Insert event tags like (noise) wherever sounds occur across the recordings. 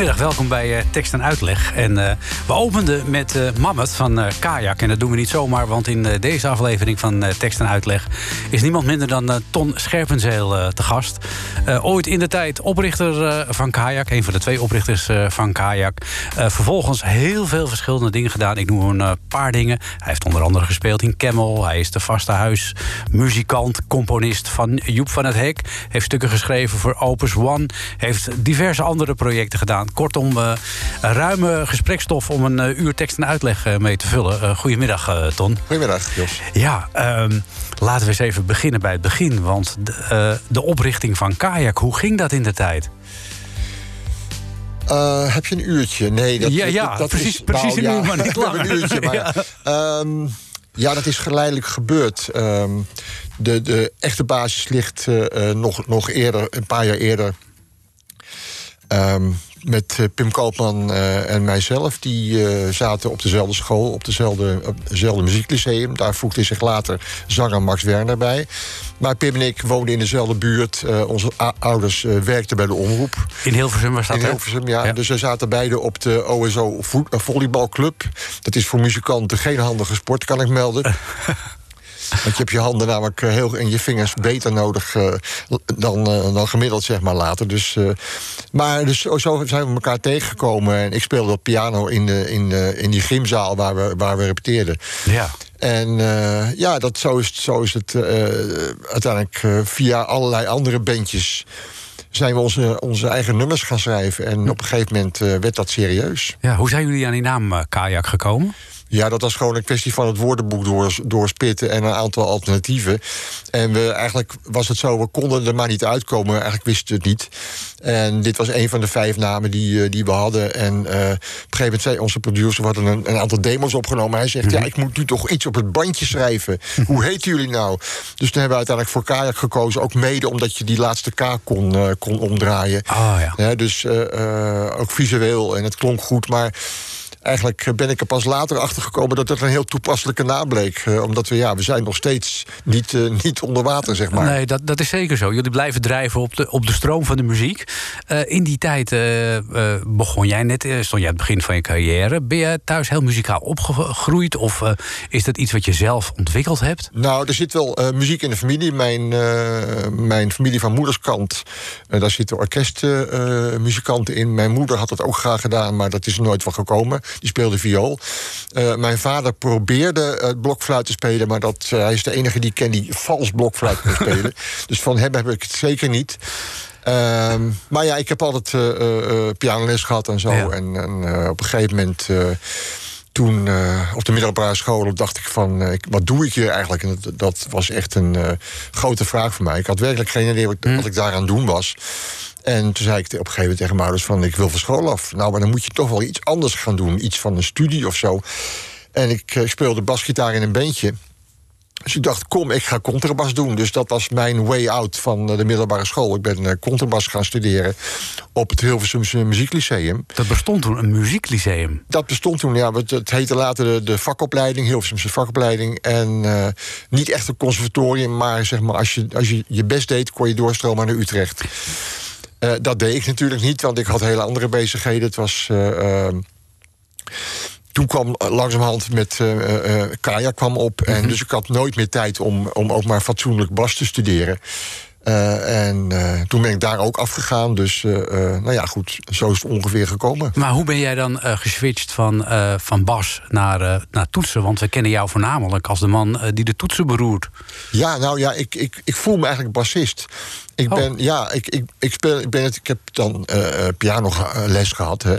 Goedemiddag, welkom bij eh, Tekst en Uitleg. En eh, we openden met eh Mammoth van Kajak. En dat doen we niet zomaar, want in deze aflevering van Tekst en Uitleg... is niemand minder dan Ton Scherpenzeel te gast. Ooit in de tijd oprichter van Kajak. Een van de twee oprichters van Kajak. Vervolgens heel veel verschillende dingen gedaan. Ik noem een paar dingen. Hij heeft onder andere gespeeld in Camel. Hij is de vaste huismuzikant, componist van Joep van het Hek. Heeft stukken geschreven voor Opus One. Heeft diverse andere projecten gedaan. Kortom, eh, ruime gesprekstof om een eh, uur tekst en uitleg eh, mee te vullen. Goedemiddag, Ton. Goedemiddag, Jos. Ja, ehm, laten we eens even beginnen bij het begin. Want de, de oprichting van Kajak, hoe ging dat in de tijd? Heb je een uurtje? Nee, dat, Ja, dat- ja, dat precies- is, precies een uur, maar (laughs) niet langer. een uurtje, maar, (laughs) Ja. Ehm, ja, dat is geleidelijk gebeurd. Ehm, de, de echte basis ligt nog, nog eerder, een paar jaar eerder. Ehm, met eh, Pim Koopman eh, en mijzelf. Die eh, zaten op dezelfde school, op dezelfde, op dezelfde muzieklyceum. Daar voegde zich later zanger Max Werner bij. Maar Pim en ik woonden in dezelfde buurt. Onze ouders werkten bij de omroep. In Hilversum was dat, In? Hilversum, ja. Ja. Dus we zaten beide op de OSO vo- volleybalclub. Dat is voor muzikanten geen handige sport, kan ik melden. (laughs) Want je hebt je handen namelijk eh, heel, en je vingers beter nodig eh, dan, eh, dan gemiddeld, zeg maar, later. Dus, maar dus zo zo zijn we elkaar tegengekomen. En ik speelde op piano in, de, in, de, in die gymzaal waar we, waar we repeteerden. Ja. En ja, dat, zo, is, het- zo is het uiteindelijk via allerlei andere bandjes zijn we onze, onze eigen nummers gaan schrijven. En op een gegeven moment werd dat serieus. ja. Hoe zijn jullie aan die naam Kajak gekomen? Ja, dat was gewoon een kwestie van het woordenboek door, doorspitten en een aantal alternatieven. En we, eigenlijk was het zo, we konden er maar niet uitkomen. Eigenlijk wisten we het niet. En dit was een van de vijf namen die, eh, die we hadden. En eh, op een gegeven moment zei onze producer, we hadden een, een aantal demos opgenomen. Hij zegt, ja, ik moet nu toch iets op het bandje schrijven. Hoe heten jullie nou? Dus toen hebben we uiteindelijk voor Kajak gekozen. Ook mede omdat je die laatste K kon, eh, kon omdraaien. Ah, ja. Ja, dus ook visueel en het klonk goed. Maar eigenlijk ben ik er pas later achter gekomen dat het een heel toepasselijke naam bleek. Uh, omdat we, ja, we zijn nog steeds niet, uh, niet onder water, zeg maar. Nee, dat, dat is zeker zo. Jullie blijven drijven op de, op de stroom van de muziek. Uh, in die tijd begon jij net, stond jij aan het begin van je carrière. Ben je thuis heel muzikaal opgegroeid? Of is dat iets wat je zelf ontwikkeld hebt? Nou, er zit wel muziek in de familie. Mijn, mijn familie van moederskant, daar zitten orkestmuzikanten in. Mijn moeder had dat ook graag gedaan, maar dat is er nooit van gekomen. Die speelde viool. Uh, mijn vader probeerde het blokfluit te spelen, maar dat, uh, hij is de enige die ik ken die vals blokfluit kon (laughs) spelen. dus van hem heb ik het zeker niet. Uh, maar ja, ik heb altijd uh, pianoles gehad en zo. Ja. En, en op een gegeven moment toen op de middelbare school dacht ik van, uh, wat doe ik hier eigenlijk? En dat, dat was echt een uh, grote vraag voor mij. Ik had werkelijk geen idee wat, Hm. wat ik daaraan doen was. En toen zei ik op een gegeven moment tegen mijn ouders van... ik wil van school af. Nou, maar dan moet je toch wel iets anders gaan doen. Iets van een studie of zo. En ik uh, speelde basgitaar in een bandje. Dus ik dacht, kom, ik ga contrabas doen. Dus dat was mijn way out van de middelbare school. Ik ben uh, contrabas gaan studeren op het Hilversumse Muzieklyceum. Dat bestond toen, een muzieklyceum? Dat bestond toen, ja. Het, het heette later de, de, vakopleiding, Hilversumse vakopleiding. En uh, niet echt een conservatorium, maar zeg maar, als je, als je je best deed... kon je doorstromen naar Utrecht. Uh, dat deed ik natuurlijk niet, want ik had hele andere bezigheden. Het was. Uh, toen kwam langzamerhand met uh, Kaya kwam op. Mm -hmm. En dus ik had nooit meer tijd om, om ook maar fatsoenlijk bas te studeren. Uh, en uh, toen ben ik daar ook afgegaan. Dus uh, nou ja, goed, zo is het ongeveer gekomen. Maar hoe ben jij dan geswitcht van, van bas naar, naar toetsen? Want we kennen jou voornamelijk als de man die de toetsen beroert. Ja, nou ja, ik, ik, ik voel me eigenlijk bassist. Ik ben, oh. ja, ik, ik, ik, speel, ik, ben het, ik heb dan uh, pianoles gehad hè,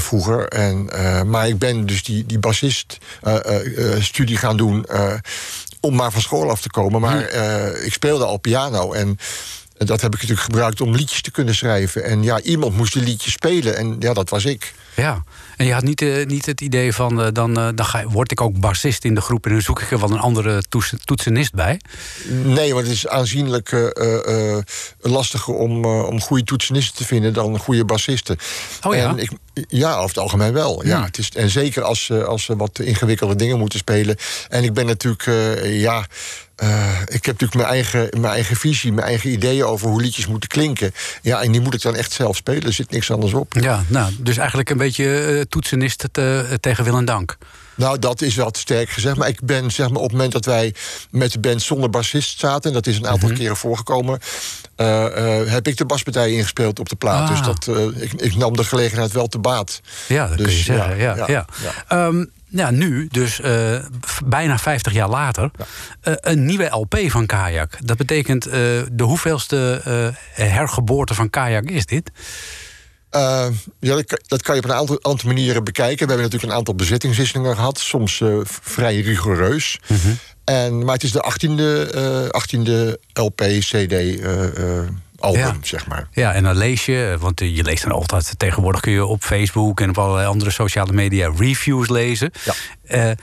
vroeger. En, maar ik ben dus die, die bassist-studie gaan doen om maar van school af te komen. Maar uh, ik speelde al piano en dat heb ik natuurlijk gebruikt om liedjes te kunnen schrijven. En ja, iemand moest die liedjes spelen en ja, dat was ik. Ja, en je had niet, uh, niet het idee van... Uh, dan, uh, dan ga, word ik ook bassist in de groep... en dan zoek ik er wel een andere toets, toetsenist bij? Nee, want het is aanzienlijk lastiger om, om goede toetsenisten te vinden... dan goede bassisten. Oh ja? En ik, ja, over het algemeen wel. Ja. Ja, het is, en zeker als, als ze wat ingewikkelde dingen moeten spelen. En ik ben natuurlijk, ja... Uh, ik heb natuurlijk mijn eigen, mijn eigen visie, mijn eigen ideeën over hoe liedjes moeten klinken. Ja, en die moet ik dan echt zelf spelen. Er zit niks anders op. Ja, nou, dus eigenlijk een beetje uh, toetsenist te, tegen wil en dank. Nou, dat is wel te sterk gezegd. Maar ik ben, zeg maar, op het moment dat wij met de band zonder bassist zaten... en dat is een aantal mm -hmm. keren voorgekomen... Uh, uh, heb ik de baspartij ingespeeld op de plaat. Ah. Dus dat, uh, ik, ik, nam de gelegenheid wel te baat. Ja, dat dus, kun je zeggen. Ja, ja, ja. ja. Um, ja nu, dus uh, bijna 50 jaar later, ja. uh, een nieuwe LP van Kajak. Dat betekent uh, de hoeveelste hergeboorte van Kajak is dit? Ja, dat, dat, kan je op een aantal, aantal, manieren bekijken. We hebben natuurlijk een aantal bezettingswisselingen gehad, soms vrij rigoureus. Mm -hmm. en, maar het is de 18e, uh, 18e LP, CD. Album, ja. zeg maar. Ja, en dan lees je, want je leest dan altijd... tegenwoordig kun je op Facebook en op allerlei andere sociale media... reviews lezen. Ja. Uh,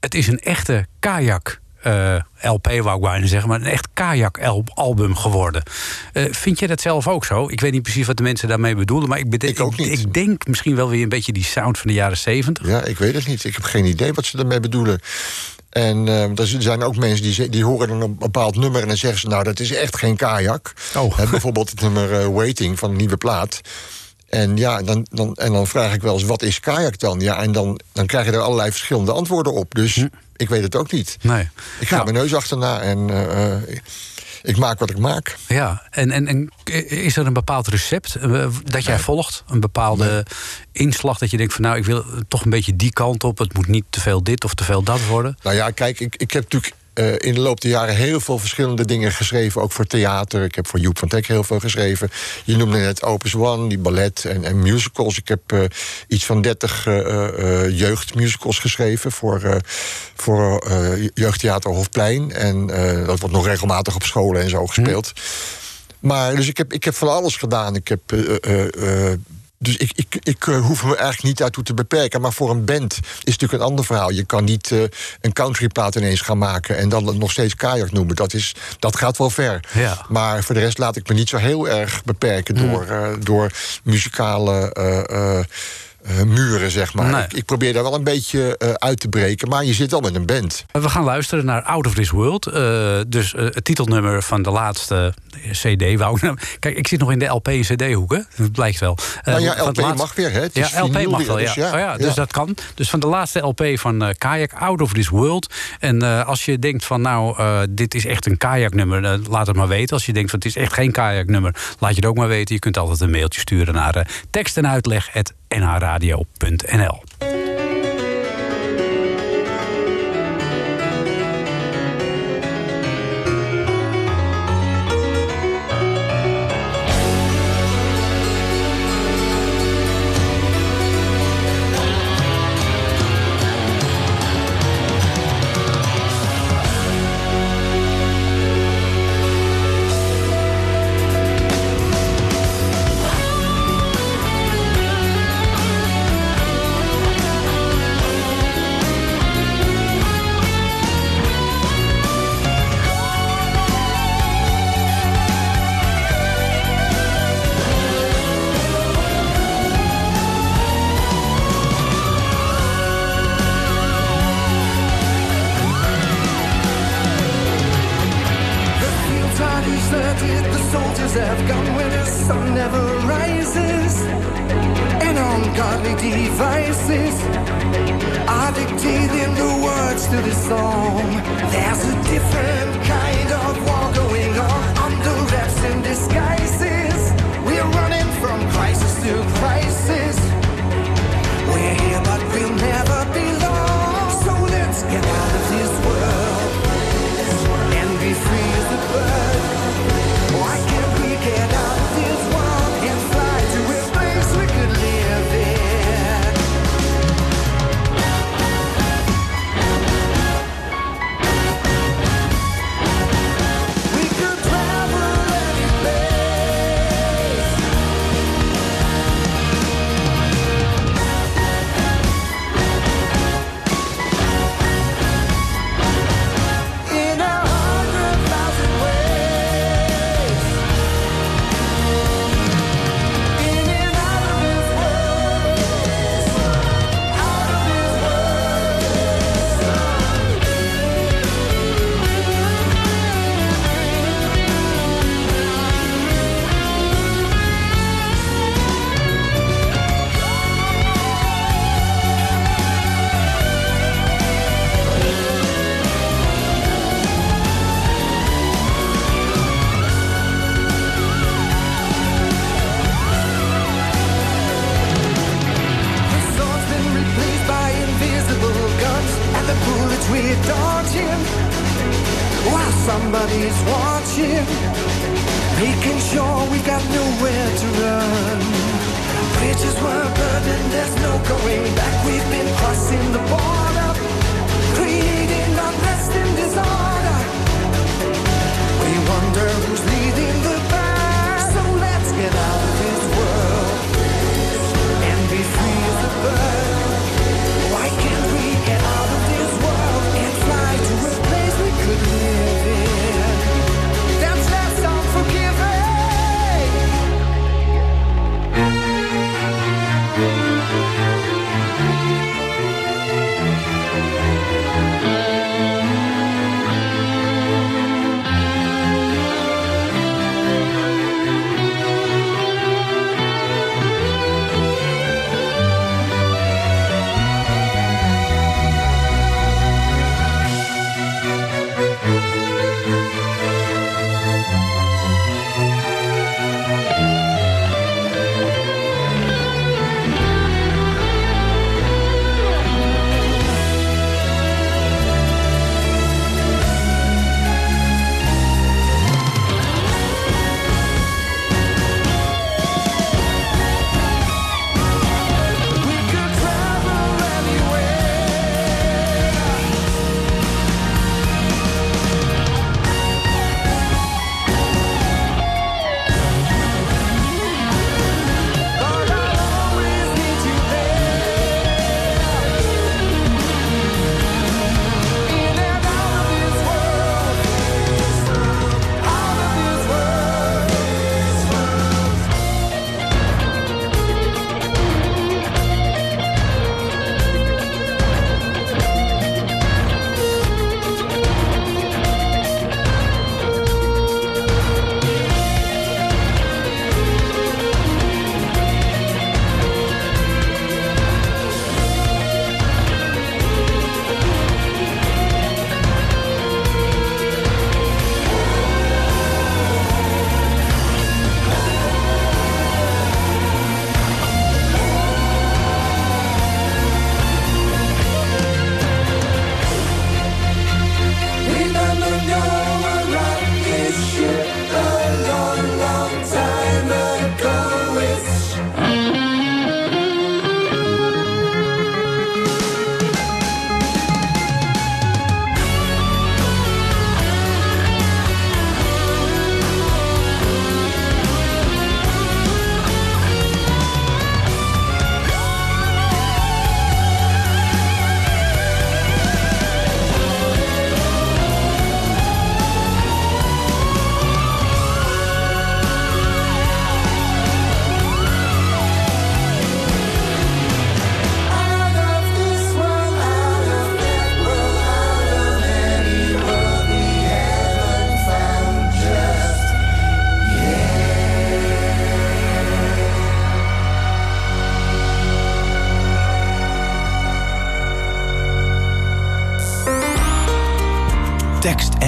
het is een echte kajak... Uh, LP wou ik bijna zeggen, maar een echt kajak-album geworden. Uh, vind je dat zelf ook zo? Ik weet niet precies wat de mensen daarmee bedoelen, maar ik, ik, ook niet. ik denk misschien wel weer een beetje die sound van de jaren zeventig. Ja, ik weet het niet. Ik heb geen idee wat ze daarmee bedoelen. En uh, er zijn ook mensen die, die horen dan een bepaald nummer en dan zeggen ze: Nou, dat is echt geen kajak. Oh. He, bijvoorbeeld het nummer uh, Waiting van een nieuwe plaat. En ja, dan, dan, en dan vraag ik wel eens: wat is kajak dan? Ja, en dan, dan krijg je er allerlei verschillende antwoorden op. Dus hm. ik weet het ook niet. Nee. Ik ga nou. mijn neus achterna en. Uh, ik maak wat ik maak. Ja, en, en, en is er een bepaald recept dat jij nee. volgt? Een bepaalde nee. inslag dat je denkt van nou, ik wil toch een beetje die kant op. Het moet niet te veel dit of te veel dat worden. Nou ja, kijk, ik, ik heb natuurlijk eh, in de loop der jaren heel veel verschillende dingen geschreven. Ook voor theater. Ik heb voor Joep van Teck heel veel geschreven. Je noemde net Opus One, die ballet en, en musicals. Ik heb eh, iets van 30 uh, jeugdmusicals geschreven voor, voor Jeugdtheater Hofplein. En dat wordt nog regelmatig op scholen en zo gespeeld. Maar dus ik heb, ik heb van alles gedaan. Ik heb. Dus ik, ik, ik hoef me eigenlijk niet daartoe te beperken. Maar voor een band is het natuurlijk een ander verhaal. Je kan niet een countryplaat ineens gaan maken en dan nog steeds kajak noemen. Dat, is, dat gaat wel ver. Ja. Maar voor de rest laat ik me niet zo heel erg beperken door, door muzikale. Uh, muren, zeg maar. Nee. Ik, ik, probeer daar wel een beetje uh, uit te breken, maar je zit wel met een band. We gaan luisteren naar Out of This World. Uh, dus het titelnummer van de laatste CD. Wou ik, (laughs) kijk, ik zit nog in de LP en CD-hoeken. Dat blijkt wel. Nou ja, LP laatste... mag weer, hè? Het ja, LP mag wel, ja. Dus, ja. Oh, ja, dus dat kan. Dus van de laatste LP van Kayak, Out of This World. En als je denkt van, nou, dit is echt een kajaknummer, laat het maar weten. Als je denkt van, het is echt geen kajaknummer, laat je het ook maar weten. Je kunt altijd een mailtje sturen naar tekst en uitleg nhradio.nl. voice I dictating the words to this song. There's a different kind of war going on. Under wraps and disguises We're running from crisis to crisis.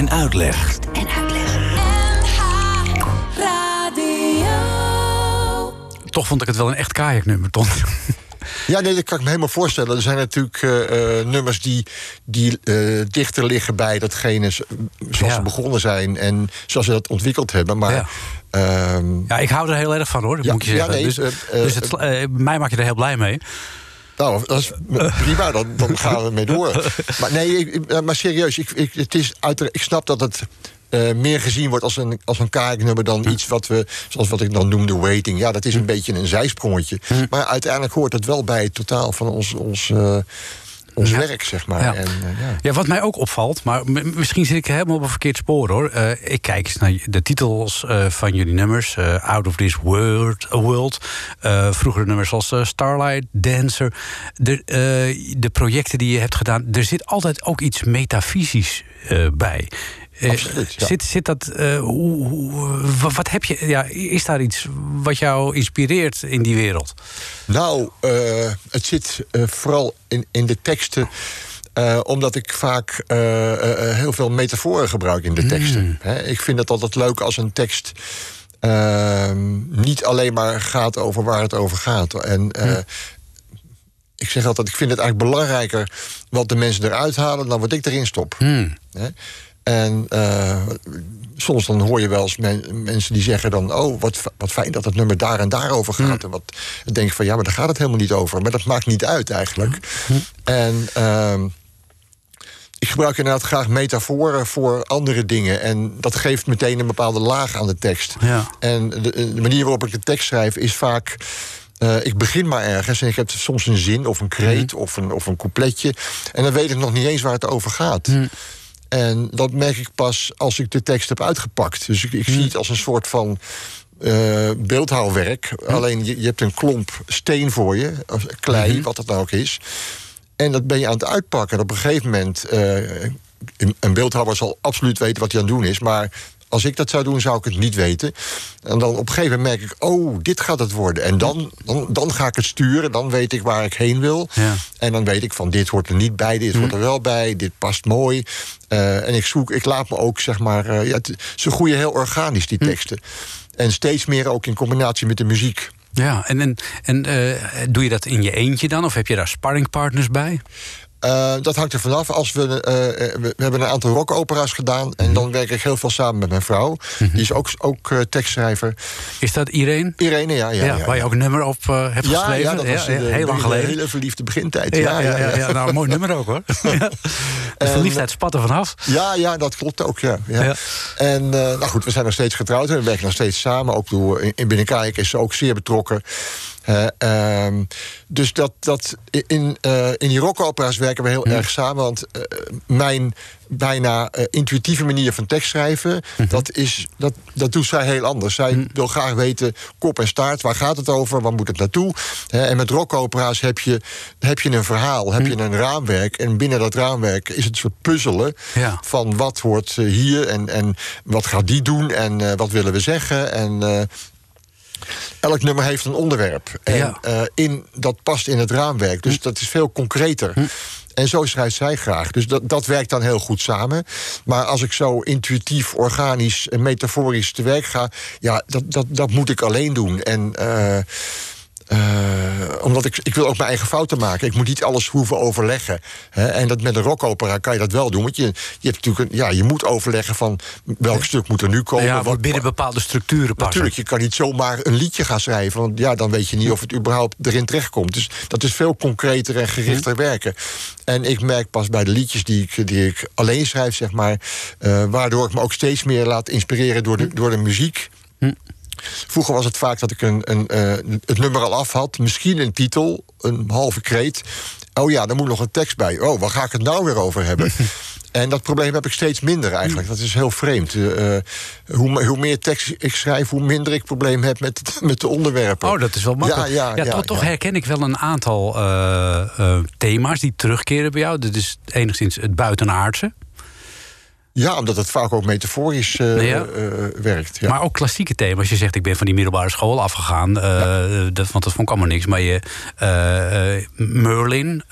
Uitleg. En uitleg. Toch vond ik het wel een echt kajaknummer, Ton. Ja, nee, dat kan ik me helemaal voorstellen. Er zijn natuurlijk eh, eh, nummers die, die eh, dichter liggen bij datgene zoals Ja. ze begonnen zijn en zoals ze dat ontwikkeld hebben. Maar Ja. ehm, Ja, ik hou er heel erg van hoor, dat Ja, moet je ja, zeggen. nee, dus dus het, mij maak je er heel blij mee. Nou, dat is prima, dan, dan gaan we mee door. Maar nee, ik- ik- maar serieus, ik, ik, het is uiteraard- ik snap dat het eh, meer gezien wordt als een, als een kajaknummer dan iets wat we, zoals wat ik dan noemde, waiting. Ja, dat is een beetje een zijsprongetje. Maar uiteindelijk hoort het wel bij het totaal van ons, ons, eh, ons Ja. werk, zeg maar. Ja. En, eh, ja. Ja, wat mij ook opvalt, maar misschien zit ik helemaal op een verkeerd spoor hoor. Eh, ik kijk eens naar de titels eh, van jullie nummers. Out of This World. world vroegere nummers als Starlight, Dancer. De, de projecten die je hebt gedaan, er zit altijd ook iets metafysisch bij. Eh, Absoluut, ja. zit, zit dat, eh, hoe, hoe- wa- wat heb je, ja, is daar iets wat jou inspireert in die wereld? Nou, eh, het zit vooral in, in de teksten. omdat ik vaak heel veel metaforen gebruik in de teksten. Hè, ik vind het altijd leuk als een tekst ehm, niet alleen maar gaat over waar het over gaat. En eh, ik zeg altijd, ik vind het eigenlijk belangrijker wat de mensen eruit halen dan wat ik erin stop. Hè? En eh, soms dan hoor je wel eens men- mensen die zeggen dan... oh, wat, wat fijn dat het nummer daar en daarover gaat. En wat dan denk ik van, ja, maar daar gaat het helemaal niet over. Maar dat maakt niet uit eigenlijk. En ehm, ik gebruik inderdaad graag metaforen voor andere dingen. En dat geeft meteen een bepaalde laag aan de tekst. Ja. En de, de manier waarop ik de tekst schrijf is vaak... eh, ik begin maar ergens en ik heb soms een zin of een kreet of, een, of een coupletje. En dan weet ik nog niet eens waar het over gaat. En dat merk ik pas als ik de tekst heb uitgepakt. Dus ik, ik zie het als een soort van eh, beeldhouwwerk. Alleen je, je hebt een klomp steen voor je, of klei, wat het nou ook is. En dat ben je aan het uitpakken. En op een gegeven moment. eh, een, een beeldhouwer zal absoluut weten wat hij aan het doen is. Maar als ik dat zou doen, zou ik het niet weten. En dan op een gegeven moment merk ik, oh, dit gaat het worden. En dan, dan, dan ga ik het sturen, dan weet ik waar ik heen wil. Ja. En dan weet ik van, dit hoort er niet bij, dit hoort er wel bij, dit past mooi. Eh, en ik zoek, ik laat me ook, zeg maar, eh, ja, ze groeien heel organisch, die teksten. En steeds meer ook in combinatie met de muziek. Ja, en, en, en eh, doe je dat in je eentje dan? Of heb je daar sparringpartners bij? Eh, dat hangt er vanaf. Als we, eh, eh, we, we hebben een aantal rockopera's gedaan. En dan werk ik heel veel samen met mijn vrouw. Die is ook, ook tekstschrijver. Is dat Irene? Irene, ja. ja, Ja, ja, waar je ook een nummer op hebt ja, geschreven? ja, dat was de- heel lang geleden. hele verliefde begintijd. Ja, ja, ja, ja. Nou, een mooi nummer ook hoor. (laughs) De En- verliefdheid spat er vanaf. Ja, ja, dat klopt ook, ja. En nou goed, we zijn nog steeds getrouwd en we werken nog steeds samen. Ook door, in, in Binnenkijk is ze ook zeer betrokken. Eh, ehm, dus dat, dat in, eh, in die rockopera's werken we heel erg samen. Want eh, mijn bijna intuïtieve manier van tekst schrijven... dat, is, dat, dat doet zij heel anders. Zij wil graag weten, kop en staart, waar gaat het over? Waar moet het naartoe? En met rockopera's heb je, heb je een verhaal, heb je een raamwerk... en binnen dat raamwerk is het een soort puzzelen... Ja. van wat eh, hier en, en wat gaat die doen... en wat willen we zeggen en... Elk nummer heeft een onderwerp. En Ja. eh, in, dat past in het raamwerk. Dus dat is veel concreter. En zo schrijft zij graag. Dus dat, dat werkt dan heel goed samen. Maar als ik zo intuïtief, organisch en metaforisch te werk ga... ja, dat, dat, dat moet ik alleen doen. En... eh, omdat ik, ik wil ook mijn eigen fouten maken. Ik moet niet alles hoeven overleggen. Hè. En dat met een rockopera kan je dat wel doen. Want je, je, hebt natuurlijk een, ja, je moet overleggen van welk stuk moet er nu komen. Ja, wat- binnen bepaalde structuren passen. Natuurlijk, je kan niet zomaar een liedje gaan schrijven. Want ja, dan weet je niet of het überhaupt erin terechtkomt. Dus dat is veel concreter en gerichter werken. En ik merk pas bij de liedjes die ik, die ik alleen schrijf, zeg maar. eh, waardoor ik me ook steeds meer laat inspireren door de, door de muziek. Vroeger was het vaak dat ik een, een, eh, het nummer al af had. Misschien een titel, een halve kreet. Oh ja, dan moet nog een tekst bij. Oh, waar ga ik het nou weer over hebben? (laughs) En dat probleem heb ik steeds minder eigenlijk. Dat is heel vreemd. Eh, hoe, hoe meer tekst ik schrijf, hoe minder ik probleem heb met, (laughs) met de onderwerpen. Oh, dat is wel makkelijk. Ja, ja, ja, toch, toch herken ik wel een aantal eh, thema's die terugkeren bij jou. Dat is enigszins het buitenaardse. Ja, omdat het vaak ook metaforisch eh, Ja. eh, werkt. Ja. Maar ook klassieke thema's. Je zegt, ik ben van die middelbare school afgegaan. eh, dat, want dat vond ik allemaal niks. Maar je, Merlin,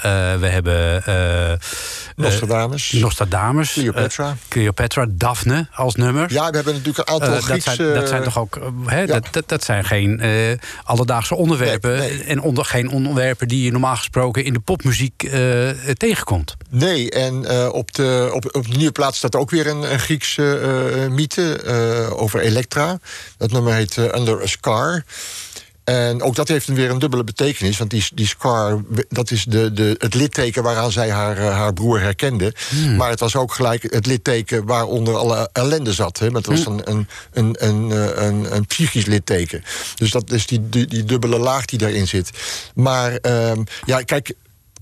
we hebben... Nostradamus. Nostradamus. Cleopatra. Cleopatra, Daphne als nummer. ja, we hebben natuurlijk een aantal dat, Griekse... zijn, dat zijn toch ook. dat, dat, dat zijn geen alledaagse onderwerpen. Nee, nee. En onder, geen onderwerpen die je normaal gesproken in de popmuziek tegenkomt. Nee, en op, de, op, op de nieuwe plaats staat ook weer een, een Griekse eh, mythe eh, over Elektra. Dat nummer heet eh, Under a Scar. En ook dat heeft weer een dubbele betekenis. Want die, die scar, dat is de, de, het litteken waaraan zij haar, eh, haar broer herkende. Maar het was ook gelijk het litteken waaronder alle ellende zat. Hè? Het was een, een, een, een, eh, een, een psychisch litteken. Dus dat is die, die, die dubbele laag die daarin zit. Maar ehm, ja, kijk,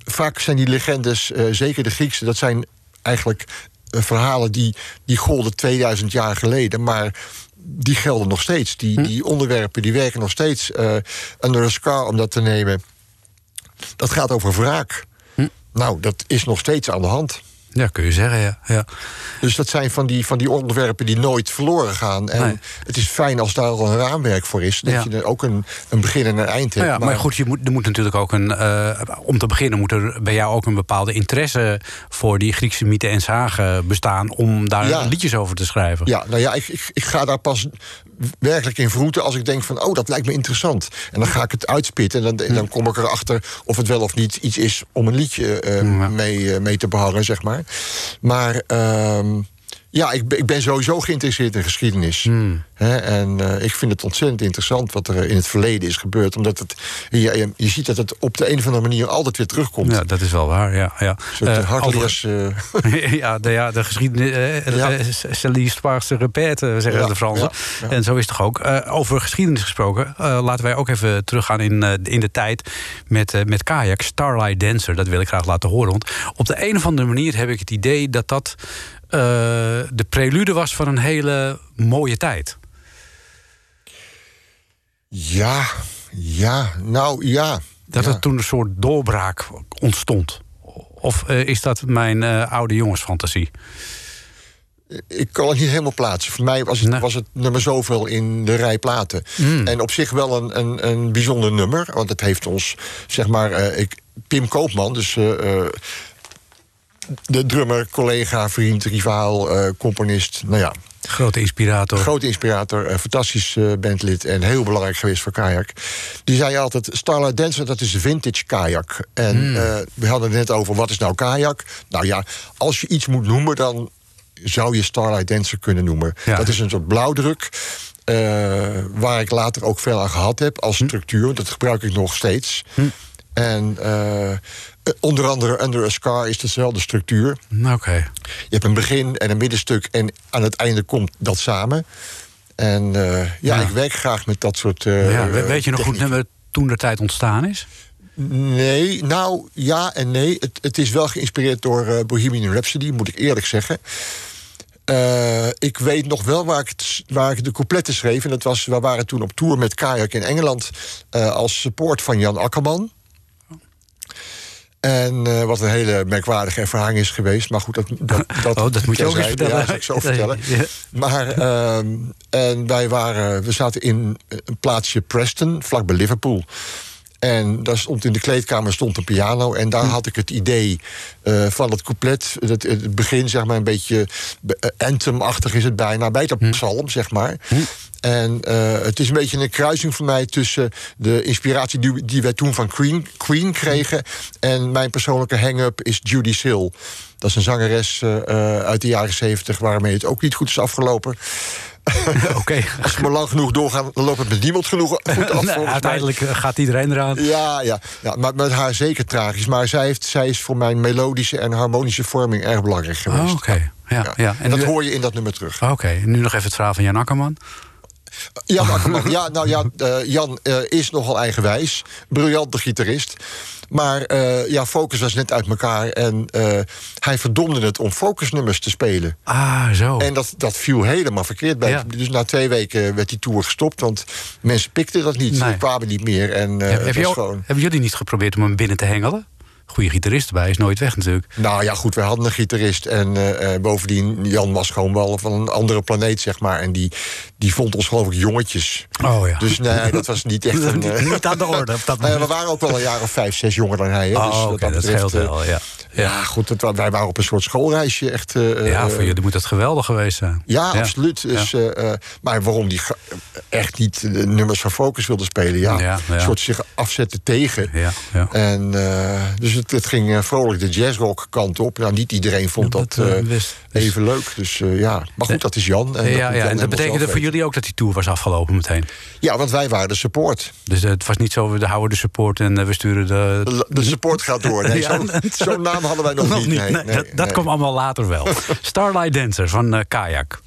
vaak zijn die legendes, eh, zeker de Griekse, dat zijn eigenlijk eh, verhalen die, die golden 2000 jaar geleden. Maar die gelden nog steeds. Die, die onderwerpen die werken nog steeds. eh under a scar, om dat te nemen. Dat gaat over wraak. Nou, dat is nog steeds aan de hand. Ja, kun je zeggen, ja. ja. Dus dat zijn van die, van die onderwerpen die nooit verloren gaan. En Nee. het is fijn als daar al een raamwerk voor is. Dat Ja. je er ook een, een begin en een eind hebt. Nou ja, maar, goed, je moet, er moet natuurlijk ook een. eh, om te beginnen moet er bij jou ook een bepaalde interesse voor die Griekse mythen en zagen bestaan. om daar Ja. liedjes over te schrijven. Ja, nou ja, ik, ik, ik ga daar pas werkelijk in vroeten als ik denk van... oh, dat lijkt me interessant. En dan ga ik het uitspitten en dan, dan kom ik erachter... of het wel of niet iets is om een liedje eh, mee, eh, mee te behangen, zeg maar. Maar ehm, ja, ik, ben- ik ben sowieso geïnteresseerd in geschiedenis. Hè, en eh, ik vind het ontzettend interessant wat er in het verleden is gebeurd. Omdat het, je, je, ziet dat het op de een of andere manier altijd weer terugkomt. Ja, dat is wel waar. Ja, ja. Soort Eh, uh, hardleers, eh, (laughs) ja, de, ja, de geschiedenis. C'est l'histoire se répète, eh, zeggen Ja, de Fransen. ja, ja. En zo is het toch ook. Over geschiedenis gesproken, laten wij ook even teruggaan in, in de tijd met, met kajak. Starlight Dancer, dat wil ik graag laten horen. Want op de een of andere manier heb ik het idee dat dat eh, de prelude was van een hele mooie tijd. ja, ja, nou ja. Dat ja. er toen een soort doorbraak ontstond. Of eh, is dat mijn eh, oude jongensfantasie? Ik kan het niet helemaal plaatsen. Voor mij was het, Nee. was het nummer zoveel in de rij platen. En op zich wel een, een, een bijzonder nummer. Want het heeft ons, zeg maar... ik, Pim Koopman, dus de drummer, collega, vriend, rivaal, eh, componist... nou ja, Grote inspirator. grote inspirator, eh, fantastisch eh, bandlid... en heel belangrijk geweest voor kajak. Die zei altijd, Starlight Dancer, dat is vintage kajak. En eh, we hadden het net over, wat is nou kajak? Nou ja, als je iets moet noemen, dan zou je Starlight Dancer kunnen noemen. Ja. Dat is een soort blauwdruk... waar ik later ook veel aan gehad heb als structuur. Dat gebruik ik nog steeds. En eh, eh, onder andere Under a Scar is dezelfde structuur. Oké. Je hebt een begin en een middenstuk en aan het einde komt dat samen. En eh, ja, Ja. ik werk graag met dat soort. eh, Ja, we- weet je nog goed nummer toen de tijd ontstaan is? Nee, nou ja en nee. Het, het is wel geïnspireerd door eh, Bohemian Rhapsody, moet ik eerlijk zeggen. Eh, ik weet nog wel waar ik, het, waar ik de coupletten schreef. En dat was, we waren toen op tour met Kajak in Engeland... eh, als support van Jan Akkerman. En eh, wat een hele merkwaardige ervaring is geweest. Maar goed, dat, dat, (laughs) dat, Oh, dat moet je ook eens vertellen. Ja, dat zal ik zo vertellen. (laughs) Ja. Maar ehm, en wij waren, we zaten in een plaatsje Preston, vlakbij Liverpool. En daar stond in de kleedkamer stond een piano. En daar had ik het idee eh, van het couplet. Het, het begin, zeg maar, een beetje eh, anthem-achtig is het bijna. Bijna psalm, zeg maar. En eh, het is een beetje een kruising voor mij tussen de inspiratie die, die wij toen van Queen, Queen kregen. En mijn persoonlijke hang-up is Judy Sill. Dat is een zangeres uit de jaren zeventig waarmee het ook niet goed is afgelopen. Oké. (laughs) Als ik maar lang genoeg doorgaan, dan loopt het met niemand genoeg goed af. (laughs) Nou, mij. uiteindelijk eh, gaat iedereen eraan. Ja, ja, ja, maar met haar zeker tragisch. Maar zij, heeft, zij is voor mijn melodische en harmonische vorming erg belangrijk geweest. Oh, Oké. Ja, ja. Ja. En dat hoor je in dat nummer terug. Oké, nu nog even het verhaal van Jan Akkerman. Jan Akkerman, ja, nou ja, eh, Jan eh, is nogal eigenwijs. Briljante gitarist. Maar eh, ja, Focus was net uit elkaar. En hij verdomde het om focusnummers te spelen. Ah, zo. En dat, dat viel helemaal verkeerd bij. Ja. Dus na twee weken werd die tour gestopt. Want mensen pikten dat niet. Nee. Ze kwamen niet meer. En, heb je gewoon... hebben jullie niet geprobeerd om hem binnen te hengelen? Goede gitarist erbij is nooit weg natuurlijk. Nou ja, goed, we hadden een gitarist. En eh, eh, bovendien, Jan was gewoon wel van een andere planeet, zeg maar. En die, die vond ons geloof ik jongetjes. Oh ja. Dus nee, dat was niet echt (laughs) een... eh, Niet aan de orde op dat (laughs) nou ja, moment. we waren ook wel een jaar of vijf, zes jonger dan hij. Hè? Oh, dus dat betreft, scheelt eh, wel, ja. Ja, goed, het, wij waren op een soort schoolreisje. Echt, eh, Ja, eh, voor jullie moet dat geweldig geweest zijn. Ja, absoluut. Dus, eh, maar waarom die echt niet de nummers van Focus wilde spelen? Ja, Ja, ja. een soort zich afzetten tegen. Ja, ja. En, dus het, het ging vrolijk de jazzrock kant op. Nou, niet iedereen vond Ja, dat, dat, dus- even leuk. Dus ja, maar goed, dat is Jan. En dat ja, ja, Jan en dat betekende voor weten. jullie ook dat die tour was afgelopen meteen. Ja, want wij waren de support. Dus het was niet zo, we houden de support en we sturen de... De, support gaat door. Nee, (laughs) Ja, zo'n zo'n naam hadden wij nog, niet. Nee, Nee, nee, dat dat kwam allemaal later wel. (laughs) Starlight Dancer van eh, Kayak.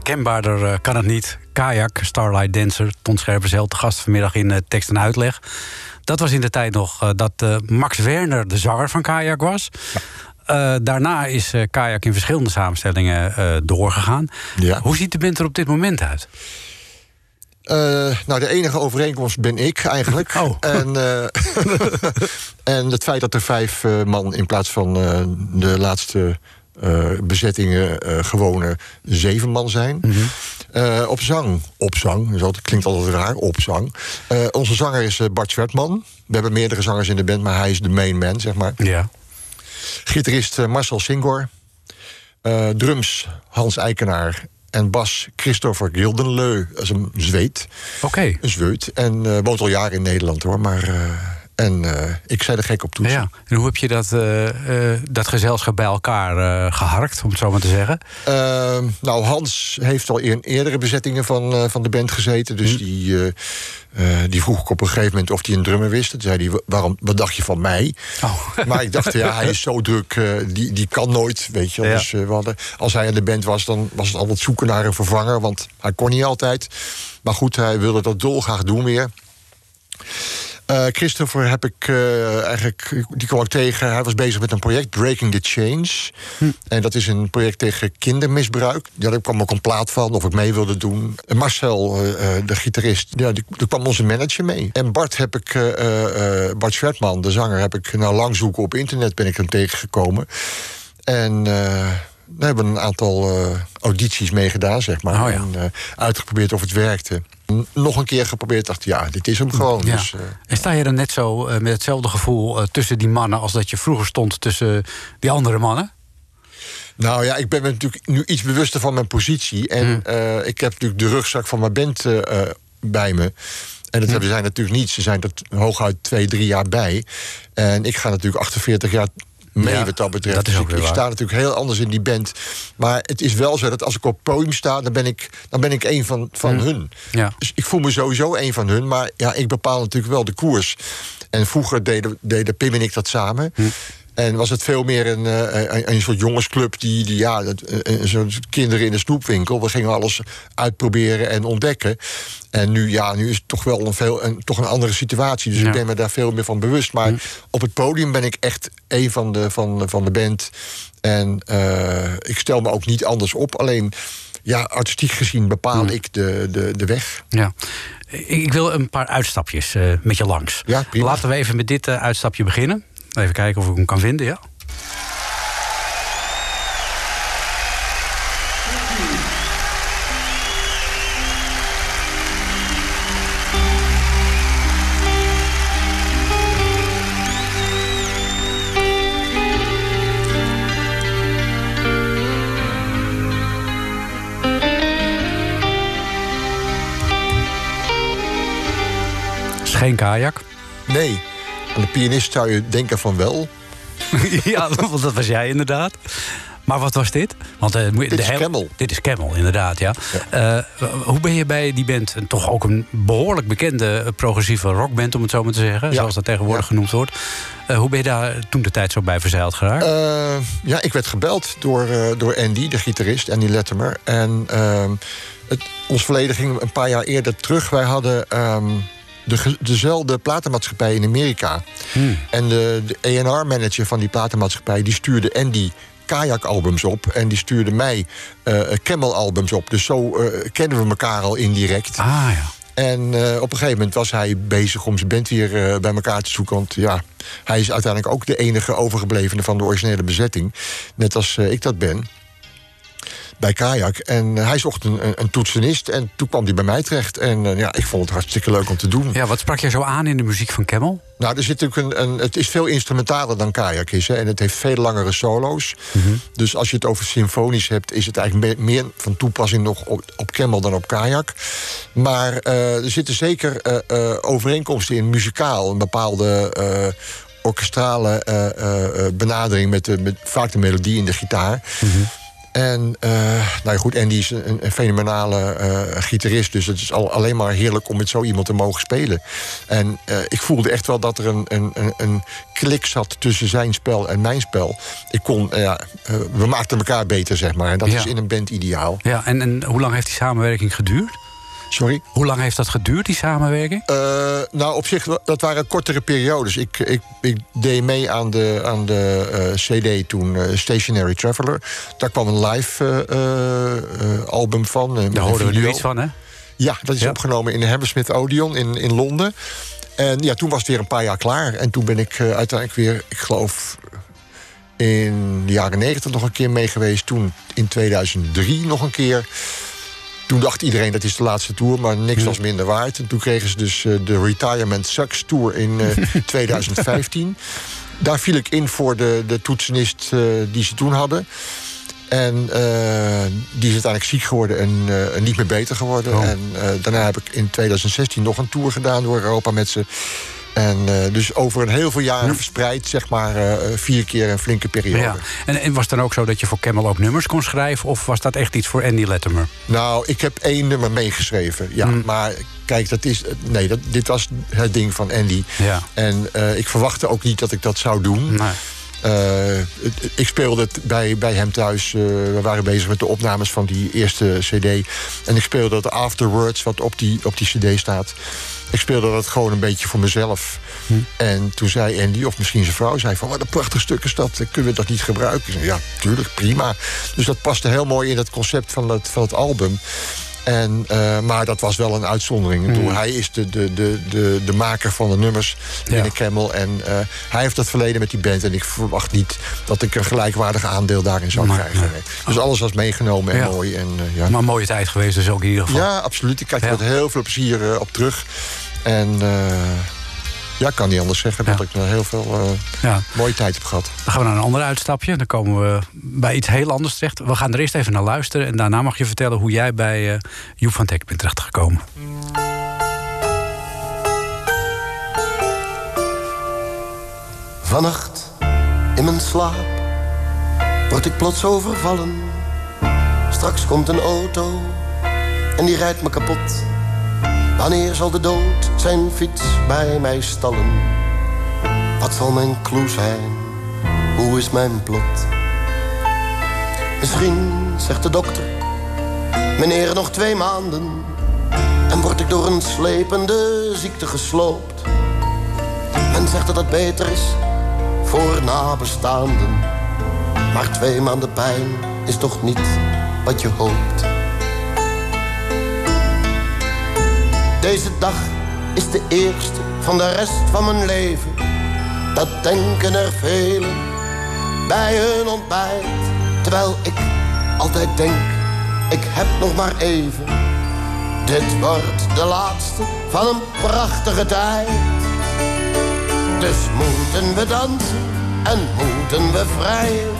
Herkenbaarder eh, kan het niet. Kajak, Starlight Dancer, Ton Scherpenzeel, te gast vanmiddag in eh, tekst en uitleg. Dat was in de tijd nog eh, dat Max Werner de zanger van Kajak was. Daarna is eh, Kajak in verschillende samenstellingen doorgegaan. Ja. Hoe ziet de band er op dit moment uit? Nou, de enige overeenkomst ben ik eigenlijk. (laughs) Oh. En, (laughs) en het feit dat er vijf man in plaats van de laatste eh, bezettingen eh, gewone zeven man zijn. Eh, op zang, op zang, dus dat klinkt altijd raar, op zang. Onze zanger is Bart Zwertman. We hebben meerdere zangers in de band, maar hij is de main man, zeg maar. Ja. Gitarist Marcel Singor. Drums Hans Eikenaar. En bas Christopher Gildenleu. Dat is een zweet. Oké. Een zweet. En eh, woont al jaren in Nederland hoor. Maar, en eh, ik zei er gek op toetsen. Ja. En hoe heb je dat, eh, eh, dat gezelschap bij elkaar eh, geharkt, om het zo maar te zeggen? Ehm, nou, Hans heeft al in eerdere bezettingen van, van de band gezeten. Dus die, eh, eh, die vroeg ik op een gegeven moment of hij een drummer wist. Toen zei hij, waarom, wat dacht je van mij? Oh. (laughs) Maar ik dacht, ja, hij is zo druk, die, die kan nooit, weet je. Ja. Dus we hadden, als hij in de band was, dan was het altijd zoeken naar een vervanger. Want hij kon niet altijd. Maar goed, hij wilde dat dolgraag doen weer. Eh, Christopher heb ik eh, eigenlijk, die kwam ik tegen. Hij was bezig met een project, Breaking the Change. En dat is een project tegen kindermisbruik. Ja, daar kwam ook een plaat van, of ik mee wilde doen. En Marcel, eh, de gitarist, ja, die, daar kwam onze manager mee. En Bart heb ik, Bart Schwertman, de zanger, heb ik nou lang zoeken op internet ben ik hem tegengekomen. En we hebben een aantal eh, audities meegedaan, zeg maar. Oh ja. En eh, uitgeprobeerd of het werkte. Nog een keer geprobeerd, dacht ja, dit is hem gewoon. Ja. Dus, eh, En sta je dan net zo met hetzelfde gevoel tussen die mannen als dat je vroeger stond tussen die andere mannen? Nou ja, ik ben me natuurlijk nu iets bewuster van mijn positie. En Hmm. ik heb natuurlijk de rugzak van mijn band bij me. En dat Hmm. hebben zij natuurlijk niet. Ze zijn er hooguit twee, drie jaar bij. En ik ga natuurlijk 48 jaar mee Ja, wat dat betreft. dat is Dus ook ik, sta natuurlijk heel anders in die band. Maar het is wel zo dat als ik op het podium sta... dan ben ik, dan ben ik een van, van hun. Hmm. Ja. Dus ik voel me sowieso een van hun. Maar ja, ik bepaal natuurlijk wel de koers. En vroeger deden, deden Pim en ik dat samen. Hm. En was het veel meer een, eh, een, een soort jongensclub... die, die ja, dat- eh, een kinderen in de snoepwinkel. We gingen alles uitproberen en ontdekken. En nu, ja, nu is het toch wel een, veel, een, toch een andere situatie. Dus Ja. ik ben me daar veel meer van bewust. Maar Hm. op het podium ben ik echt een van de, van, van de band. En eh, ik stel me ook niet anders op. Alleen, ja, artistiek gezien bepaal Hm. ik de, de, de weg. Ja. Ik wil een paar uitstapjes met je langs. Laten we even met dit uitstapje beginnen. Even kijken of ik hem kan vinden, ja. Geen kajak. Nee, aan de pianist zou je denken van wel. (laughs) ja, want dat was jij inderdaad. Maar wat was dit? Want, moet je- Dit de is Camel. Dit is Camel, inderdaad, ja. Eh, hoe ben je bij die band, en toch ook een behoorlijk bekende eh, progressieve rockband... om het zo maar te zeggen, Ja. zoals dat tegenwoordig Ja. genoemd wordt. Hoe ben je daar toen de tijd zo bij verzeild geraakt? Ja, ik werd gebeld door, door Andy, de gitarist, Andy Lettermer. En ehm, het, ons verleden ging een paar jaar eerder terug. Wij hadden ehm, de, dezelfde platenmaatschappij in Amerika. Hmm. En de, de A&R-manager van die platenmaatschappij... die stuurde Andy kajak-albums op. En die stuurde mij eh Camel-albums op. Dus zo eh, kennen we elkaar al indirect. Ah ja. En eh, op een gegeven moment was hij bezig om zijn band weer eh, bij elkaar te zoeken. Want ja, hij is uiteindelijk ook de enige overgeblevene van de originele bezetting. Net als ik dat ben. Bij Kajak. En eh, hij zocht een, een, een toetsenist. En toen kwam hij bij mij terecht. En eh, ja, ik vond het hartstikke leuk om te doen. ja, wat sprak je zo aan in de muziek van Camel? Nou, er zit natuurlijk een, een, het is veel instrumentaler dan Kajak is. Hè, en het heeft veel langere solo's. Dus als je het over symfonisch hebt, is het eigenlijk me- meer van toepassing nog op, op Camel dan op Kajak. Maar eh, er zitten zeker overeenkomsten in muzikaal. Een bepaalde orkestrale benadering met, de, met vaak de melodie in de gitaar. En eh, nou ja, goed, Andy is een, een fenomenale eh, gitarist. Dus het is al, alleen maar heerlijk om met zo iemand te mogen spelen. En eh, ik voelde echt wel dat er een, een, een, een klik zat tussen zijn spel en mijn spel. Ik kon, ja, we maakten elkaar beter, zeg maar. En dat Ja. is in een band ideaal. Ja, en, en hoe lang heeft die samenwerking geduurd? Sorry? Hoe lang heeft dat geduurd, die samenwerking? Eh, nou, op zich, dat waren kortere periodes. Ik, ik, ik deed mee aan de, aan de eh, CD toen, eh, Stationary Traveler. Daar kwam een live album van. Daar horen we nu iets van, hè? Ja, dat is Ja. opgenomen in de Hammersmith Odeon in, in Londen. En ja, toen was het weer een paar jaar klaar. En toen ben ik uiteindelijk weer, ik geloof, in de jaren negentig nog een keer mee geweest. Toen in 2003 nog een keer. Toen dacht iedereen dat is de laatste tour, maar niks was minder waard. En toen kregen ze dus eh, de Retirement Sucks Tour in eh, (laughs) 2015. Daar viel ik in voor de, de toetsenist eh, die ze toen hadden. En eh, die is uiteindelijk ziek geworden en eh, niet meer beter geworden. Oh. En eh, daarna heb ik in 2016 nog een tour gedaan door Europa met ze. En eh, dus over een heel veel jaren verspreid, zeg maar, eh, vier keer een flinke periode. Ja. En, en was het dan ook zo dat je voor Camel ook nummers kon schrijven? Of was dat echt iets voor Andy Lettermer? Nou, ik heb één nummer meegeschreven. Ja, Hmm. maar kijk, dat is. Nee, dat, dit was het ding van Andy. Ja. En eh, ik verwachtte ook niet dat ik dat zou doen. Nee. Eh, ik speelde het bij, bij hem thuis. eh, we waren bezig met de opnames van die eerste CD. En ik speelde het Afterwards, wat op die, op die CD staat. Ik speelde dat gewoon een beetje voor mezelf. En toen zei Andy, of misschien zijn vrouw, zei van... wat een prachtig stuk is dat, kunnen we dat niet gebruiken? Zei, ja, tuurlijk, prima. Dus dat paste heel mooi in het concept van het, van het album. En, eh, maar dat was wel een uitzondering. Bedoel, Hij is de, de, de, de, de maker van de nummers Ja. de Camel. En eh, hij heeft dat verleden met die band. En ik verwacht niet dat ik een gelijkwaardig aandeel daarin zou krijgen. nee. Dus alles was meegenomen en Ja. mooi. En, eh, ja. Maar een mooie tijd geweest dus ook in ieder geval. ja, absoluut. Ik kijk er met heel veel plezier op terug. En ja, ik kan niet anders zeggen Ja. dat ik er heel veel eh, Ja. mooie tijd heb gehad. Dan gaan we naar een ander uitstapje. Dan komen we bij iets heel anders terecht. We gaan er eerst even naar luisteren. En daarna mag je vertellen hoe jij bij eh Joep van Teck bent terechtgekomen. Vannacht in mijn slaap word ik plots overvallen. Straks komt een auto en die rijdt me kapot. Wanneer zal de dood zijn fiets bij mij stallen? Wat zal mijn clue zijn? Hoe is mijn plot? Misschien zegt de dokter, meneer nog twee maanden. En word ik door een slepende ziekte gesloopt. Men zegt dat het beter is voor nabestaanden. Maar twee maanden pijn is toch niet wat je hoopt. Deze dag is de eerste van de rest van mijn leven. Dat denken er velen bij hun ontbijt. Terwijl ik altijd denk, ik heb nog maar even. Dit wordt de laatste van een prachtige tijd. Dus moeten we dansen en moeten we vrijen.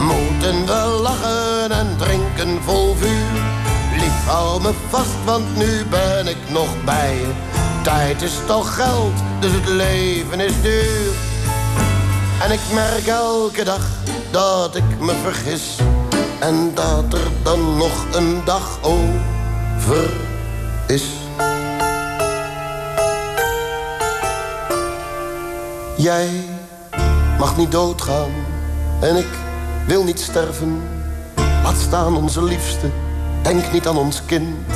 Moeten we lachen en drinken vol vuur. Hou me vast, want nu ben ik nog bij je. Tijd is toch geld, dus het leven is duur. En ik merk elke dag dat ik me vergis. En dat er dan nog een dag over is. Jij mag niet doodgaan en ik wil niet sterven. Laat staan onze liefste, denk niet aan ons kind.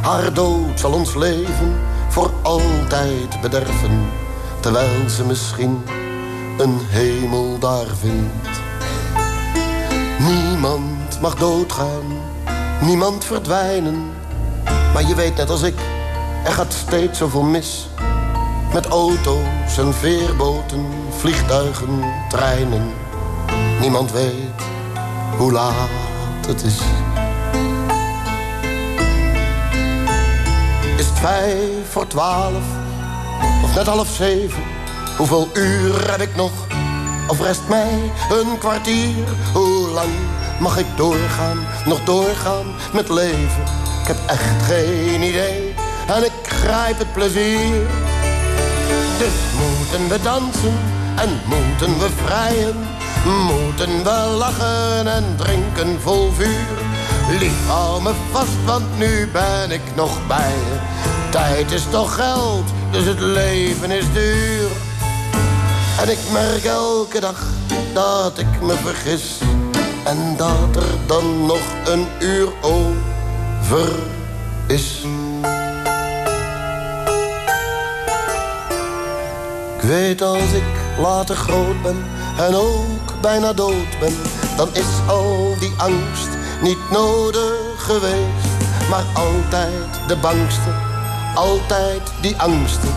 Haar dood zal ons leven voor altijd bederven. Terwijl ze misschien een hemel daar vindt. Niemand mag doodgaan, niemand verdwijnen. Maar je weet net als ik, er gaat steeds zoveel mis. Met auto's en veerboten, vliegtuigen, treinen. Niemand weet hoe laat het is. Vijf voor twaalf of net half zeven? Hoeveel uur heb ik nog? Of rest mij een kwartier? Hoe lang mag ik doorgaan, nog doorgaan met leven? Ik heb echt geen idee en ik grijp het plezier. Dus moeten we dansen en moeten we vrijen. Moeten we lachen en drinken vol vuur. Lief, hou me vast, want nu ben ik nog bij je. Tijd is toch geld, dus het leven is duur. En ik merk elke dag dat ik me vergis. En dat er dan nog een uur over is. Ik weet als ik later groot ben en ook bijna dood ben, dan is al die angst niet nodig geweest. Maar altijd de bangste, altijd die angsten,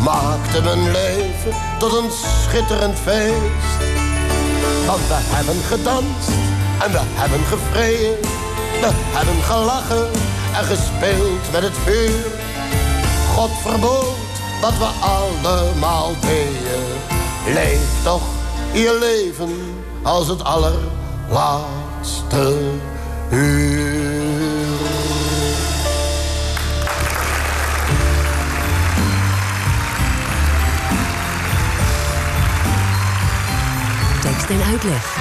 maakte mijn leven tot een schitterend feest. Want we hebben gedanst en we hebben gevreden, we hebben gelachen en gespeeld met het vuur. God verbood dat we allemaal deden. Leef toch je leven als het allerlaatste Tekst en uitleg.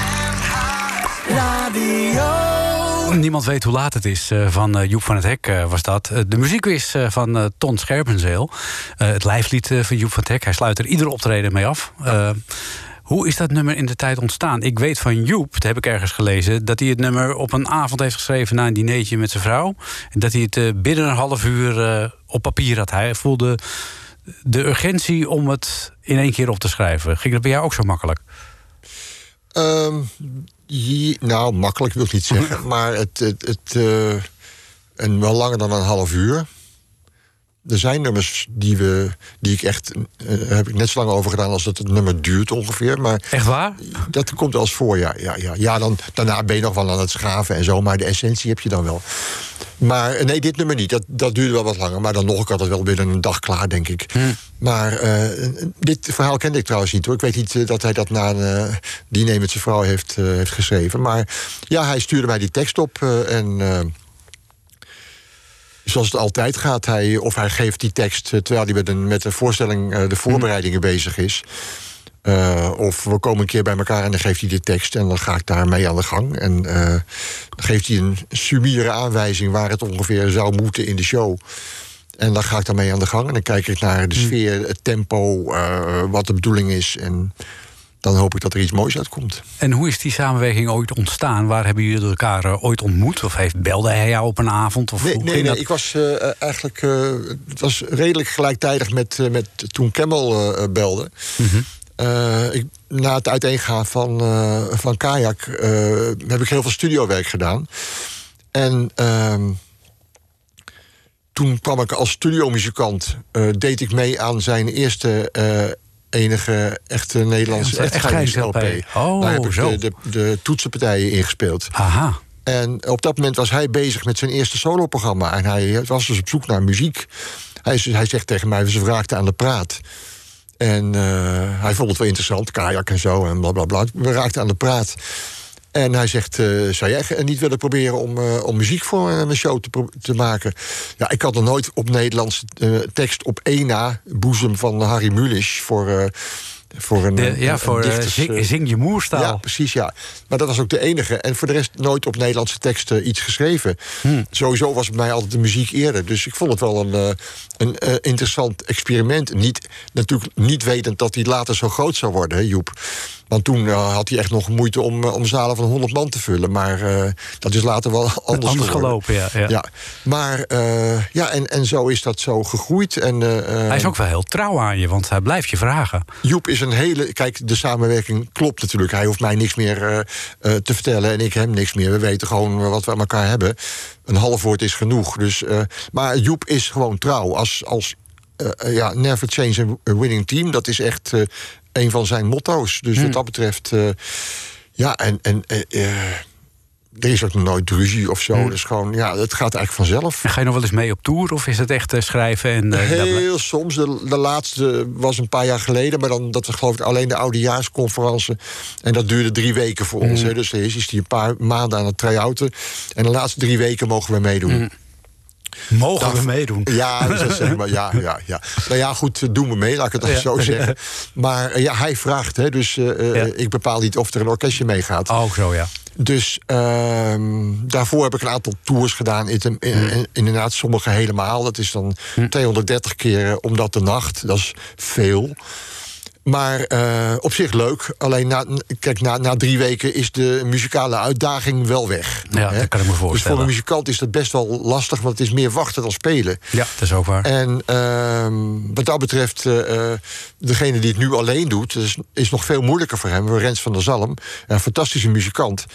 Niemand weet hoe laat het is. eh, Van eh, Joep van het Hek eh, was dat. De muziek is eh, van Ton Scherpenzeel. Eh, Het lijflied eh, van Joep van het Hek. Hij sluit er ieder optreden mee af. Eh, Hoe is dat nummer in de tijd ontstaan? Ik weet van Joep, dat heb ik ergens gelezen... dat hij het nummer op een avond heeft geschreven... na een dinertje met zijn vrouw. En dat hij het eh, binnen een half uur eh, op papier had. Hij voelde de urgentie om het in één keer op te schrijven. Ging dat bij jou ook zo makkelijk? Ehm, je- nou, makkelijk wil ik niet zeggen. (laughs) maar het, het, het eh, en wel langer dan een half uur. Er zijn nummers die, we, die ik echt... eh, heb ik net zo lang over gedaan als dat het nummer duurt ongeveer. Maar Echt waar? dat komt wel eens voor, ja. ja, ja. ja dan, daarna ben je nog wel aan het schaven en zo. Maar de essentie heb je dan wel. Maar eh, nee, dit nummer niet. Dat, dat duurde wel wat langer. Maar dan nog, ik had het wel binnen een dag klaar, denk ik. Maar eh, dit verhaal kende ik trouwens niet hoor. Ik weet niet dat hij dat na een diner met zijn vrouw heeft, heeft geschreven. Maar ja, hij stuurde mij die tekst op. en zoals het altijd gaat, hij, of hij geeft die tekst... eh, terwijl hij met een, met een voorstelling eh, de voorbereidingen bezig is... Uh, of we komen een keer bij elkaar en dan geeft hij de tekst en dan ga ik daarmee aan de gang. En uh, dan geeft hij een sumiere aanwijzing waar het ongeveer zou moeten in de show. En dan ga ik daarmee aan de gang en dan kijk ik naar de sfeer, het tempo, uh, wat de bedoeling is. En dan hoop ik dat er iets moois uitkomt. En hoe is die samenwerking ooit ontstaan? Waar hebben jullie elkaar uh, ooit ontmoet? Of heeft, belde hij jou op een avond? Of nee, nee, nee dat? ik was uh, eigenlijk. Uh, het was redelijk gelijktijdig met, met toen Camel belde. Mm -hmm. Uh, ik, na het uiteengaan van, uh, van Kajak uh, heb ik heel veel studiowerk gedaan. En uh, toen kwam ik als studiomuzikant, deed ik mee aan zijn eerste enige echte Nederlandse echtscheidings-LP. Oh, Daar heb ik zo. de, de, de toetsenpartijen ingespeeld. Aha. En op dat moment was hij bezig met zijn eerste soloprogramma. En hij was dus op zoek naar muziek. Hij, hij zegt tegen mij, ze raakten aan de praat. En uh, hij vond het wel interessant, kajak en zo en blablabla. Bla, bla. We raakten aan de praat. En hij zegt, uh, zou jij niet willen proberen om, uh, om muziek voor mijn show te, te, maken? Ja, ik had nog nooit op Nederlands tekst op één na... boezem van Harry Mulisch voor... voor een, de, ja, een, voor een dichters, zing, zing, je moerstaal. Ja, precies, ja. Maar dat was ook de enige. En voor de rest nooit op Nederlandse teksten iets geschreven. Hmm. Sowieso was bij mij altijd de muziek eerder. Dus ik vond het wel een, een, een, een interessant experiment. Niet, natuurlijk niet wetend dat hij later zo groot zou worden, hè, Joep. Want toen uh, had hij echt nog moeite om, uh, om zalen van 100 man te vullen. Maar uh, dat is later wel (laughs) anders, anders gelopen. Ja, ja. ja. Maar ja, en, en zo is dat zo gegroeid. En, hij is ook wel heel trouw aan je, want hij blijft je vragen. Joep is een hele. Kijk, de samenwerking klopt natuurlijk. Hij hoeft mij niks meer te vertellen en ik hem niks meer. We weten gewoon wat we aan elkaar hebben. Een half woord is genoeg. Dus, maar Joep is gewoon trouw. Als, als uh, ja, never change a winning team. Dat is echt uh, een van zijn motto's. Dus hmm. wat dat betreft, uh, ja, en, en er is ook nooit ruzie of zo. Hmm. Dus gewoon, ja, het gaat eigenlijk vanzelf. En ga je nog wel eens mee op tour of is het echt schrijven? En, Heel soms. De, de laatste was een paar jaar geleden, maar dan dat was geloof ik alleen de oudejaarsconferentie. En dat duurde drie weken voor Hmm. ons. Hè. Dus er is, is die een paar maanden aan het try-outen. En de laatste drie weken mogen we meedoen. Hmm. Mogen we meedoen? Ja, (laughs) dat zeg maar, ja, ja, ja. Nou ja, goed, doen we mee, laat ik het Ja. zo zeggen. Maar eh, ja, hij vraagt, hè, dus eh, eh, Ja. ik bepaal niet of er een orkestje meegaat. Oh, zo ja. Dus ehm, daarvoor heb ik een aantal tours gedaan. In, in- in- inderdaad, sommige helemaal. Dat is dan 230 keer om dat de nacht. Dat is veel. Maar eh, op zich leuk. Alleen na, kijk, na, na drie weken is de muzikale uitdaging wel weg. Ja, Hè? dat kan ik me Dus voor voorstellen. een muzikant is dat best wel lastig, want het is meer wachten dan spelen. Ja, dat is ook waar. En ehm, wat dat betreft, eh, eh, degene die het nu alleen doet, is, is nog veel moeilijker voor hem. Rens van der Zalm, een fantastische muzikant.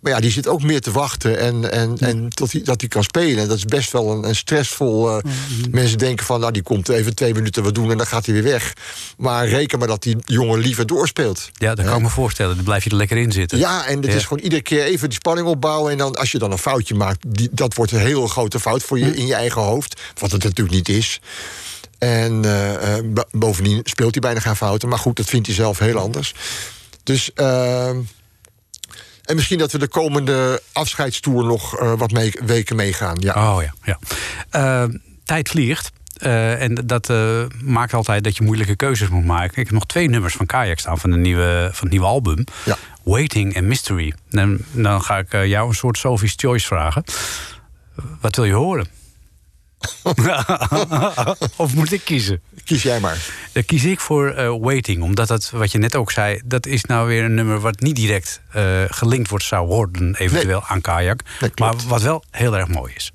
Maar ja, die zit ook meer te wachten en, en, en tot hij, dat hij kan spelen. En dat is best wel een, een stressvol. eh, Mensen denken van, nou, die komt even twee minuten wat doen en dan gaat hij weer weg. Maar reken maar dat die jongen liever doorspeelt. Ja, dat kan ik me voorstellen. Dan blijf je er lekker in zitten. Ja, en het Ja. is gewoon iedere keer even die spanning opbouwen. En dan, als je dan een foutje maakt, die, dat wordt een hele grote fout voor Hm. je in je eigen hoofd. Wat het natuurlijk niet is. En eh, eh, bo- bovendien speelt hij bijna geen fouten. Maar goed, dat vindt hij zelf heel anders. Dus. ehm, en misschien dat we de komende afscheidstoer nog eh, wat mee- weken meegaan. Ja. Oh ja, ja. Eh, tijd vliegt. Eh, en dat maakt altijd dat je moeilijke keuzes moet maken. Ik heb nog twee nummers van Kayak staan van, de nieuwe, van het nieuwe album. Ja. Waiting and Mystery. Dan, dan ga ik jou een soort Sophie's Choice vragen. Wat wil je horen? (laughs) of moet ik kiezen? Kies jij maar. Dan kies ik voor eh, Waiting. Omdat dat, wat je net ook zei, dat is nou weer een nummer wat niet direct eh, gelinkt wordt zou worden, eventueel aan Kayak. Nee, maar wat wel heel erg mooi is.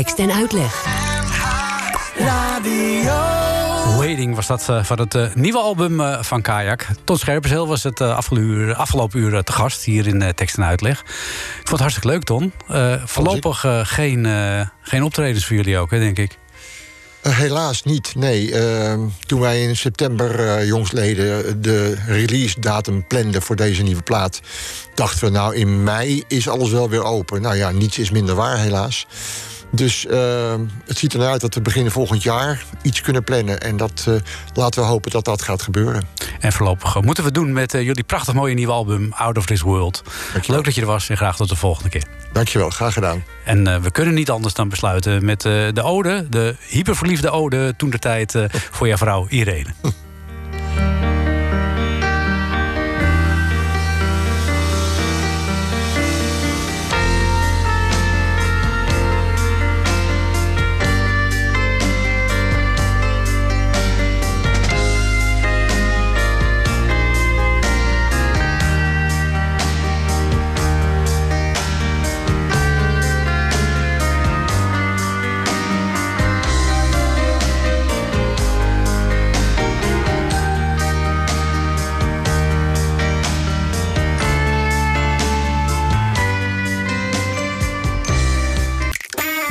Tekst en uitleg. Radio. Waiting was dat eh, van het eh, nieuwe album eh, van Kajak. Ton Scherpenzeel was het afgelopen uur, te gast hier in Tekst en Uitleg. Ik vond het hartstikke leuk, Ton. Eh, voorlopig geen, eh, geen optredens voor jullie ook, hè, denk ik. Eh, helaas niet, nee. Ehm, toen wij in september jongsleden de release datum planden voor deze nieuwe plaat... dachten we, nou, in mei is alles wel weer open. Nou ja, niets is minder waar, helaas. Dus ehm, het ziet ernaar uit dat we beginnen volgend jaar iets kunnen plannen. En dat eh, laten we hopen dat dat gaat gebeuren. En voorlopig eh, moeten we doen met eh, jullie prachtig mooie nieuwe album Out of This World. Dankjewel. Leuk dat je er was en graag tot de volgende keer. Dankjewel, graag gedaan. En eh, we kunnen niet anders dan besluiten met eh, de ode, de hyperverliefde ode toen de tijd eh, voor jouw vrouw Irene. (laughs)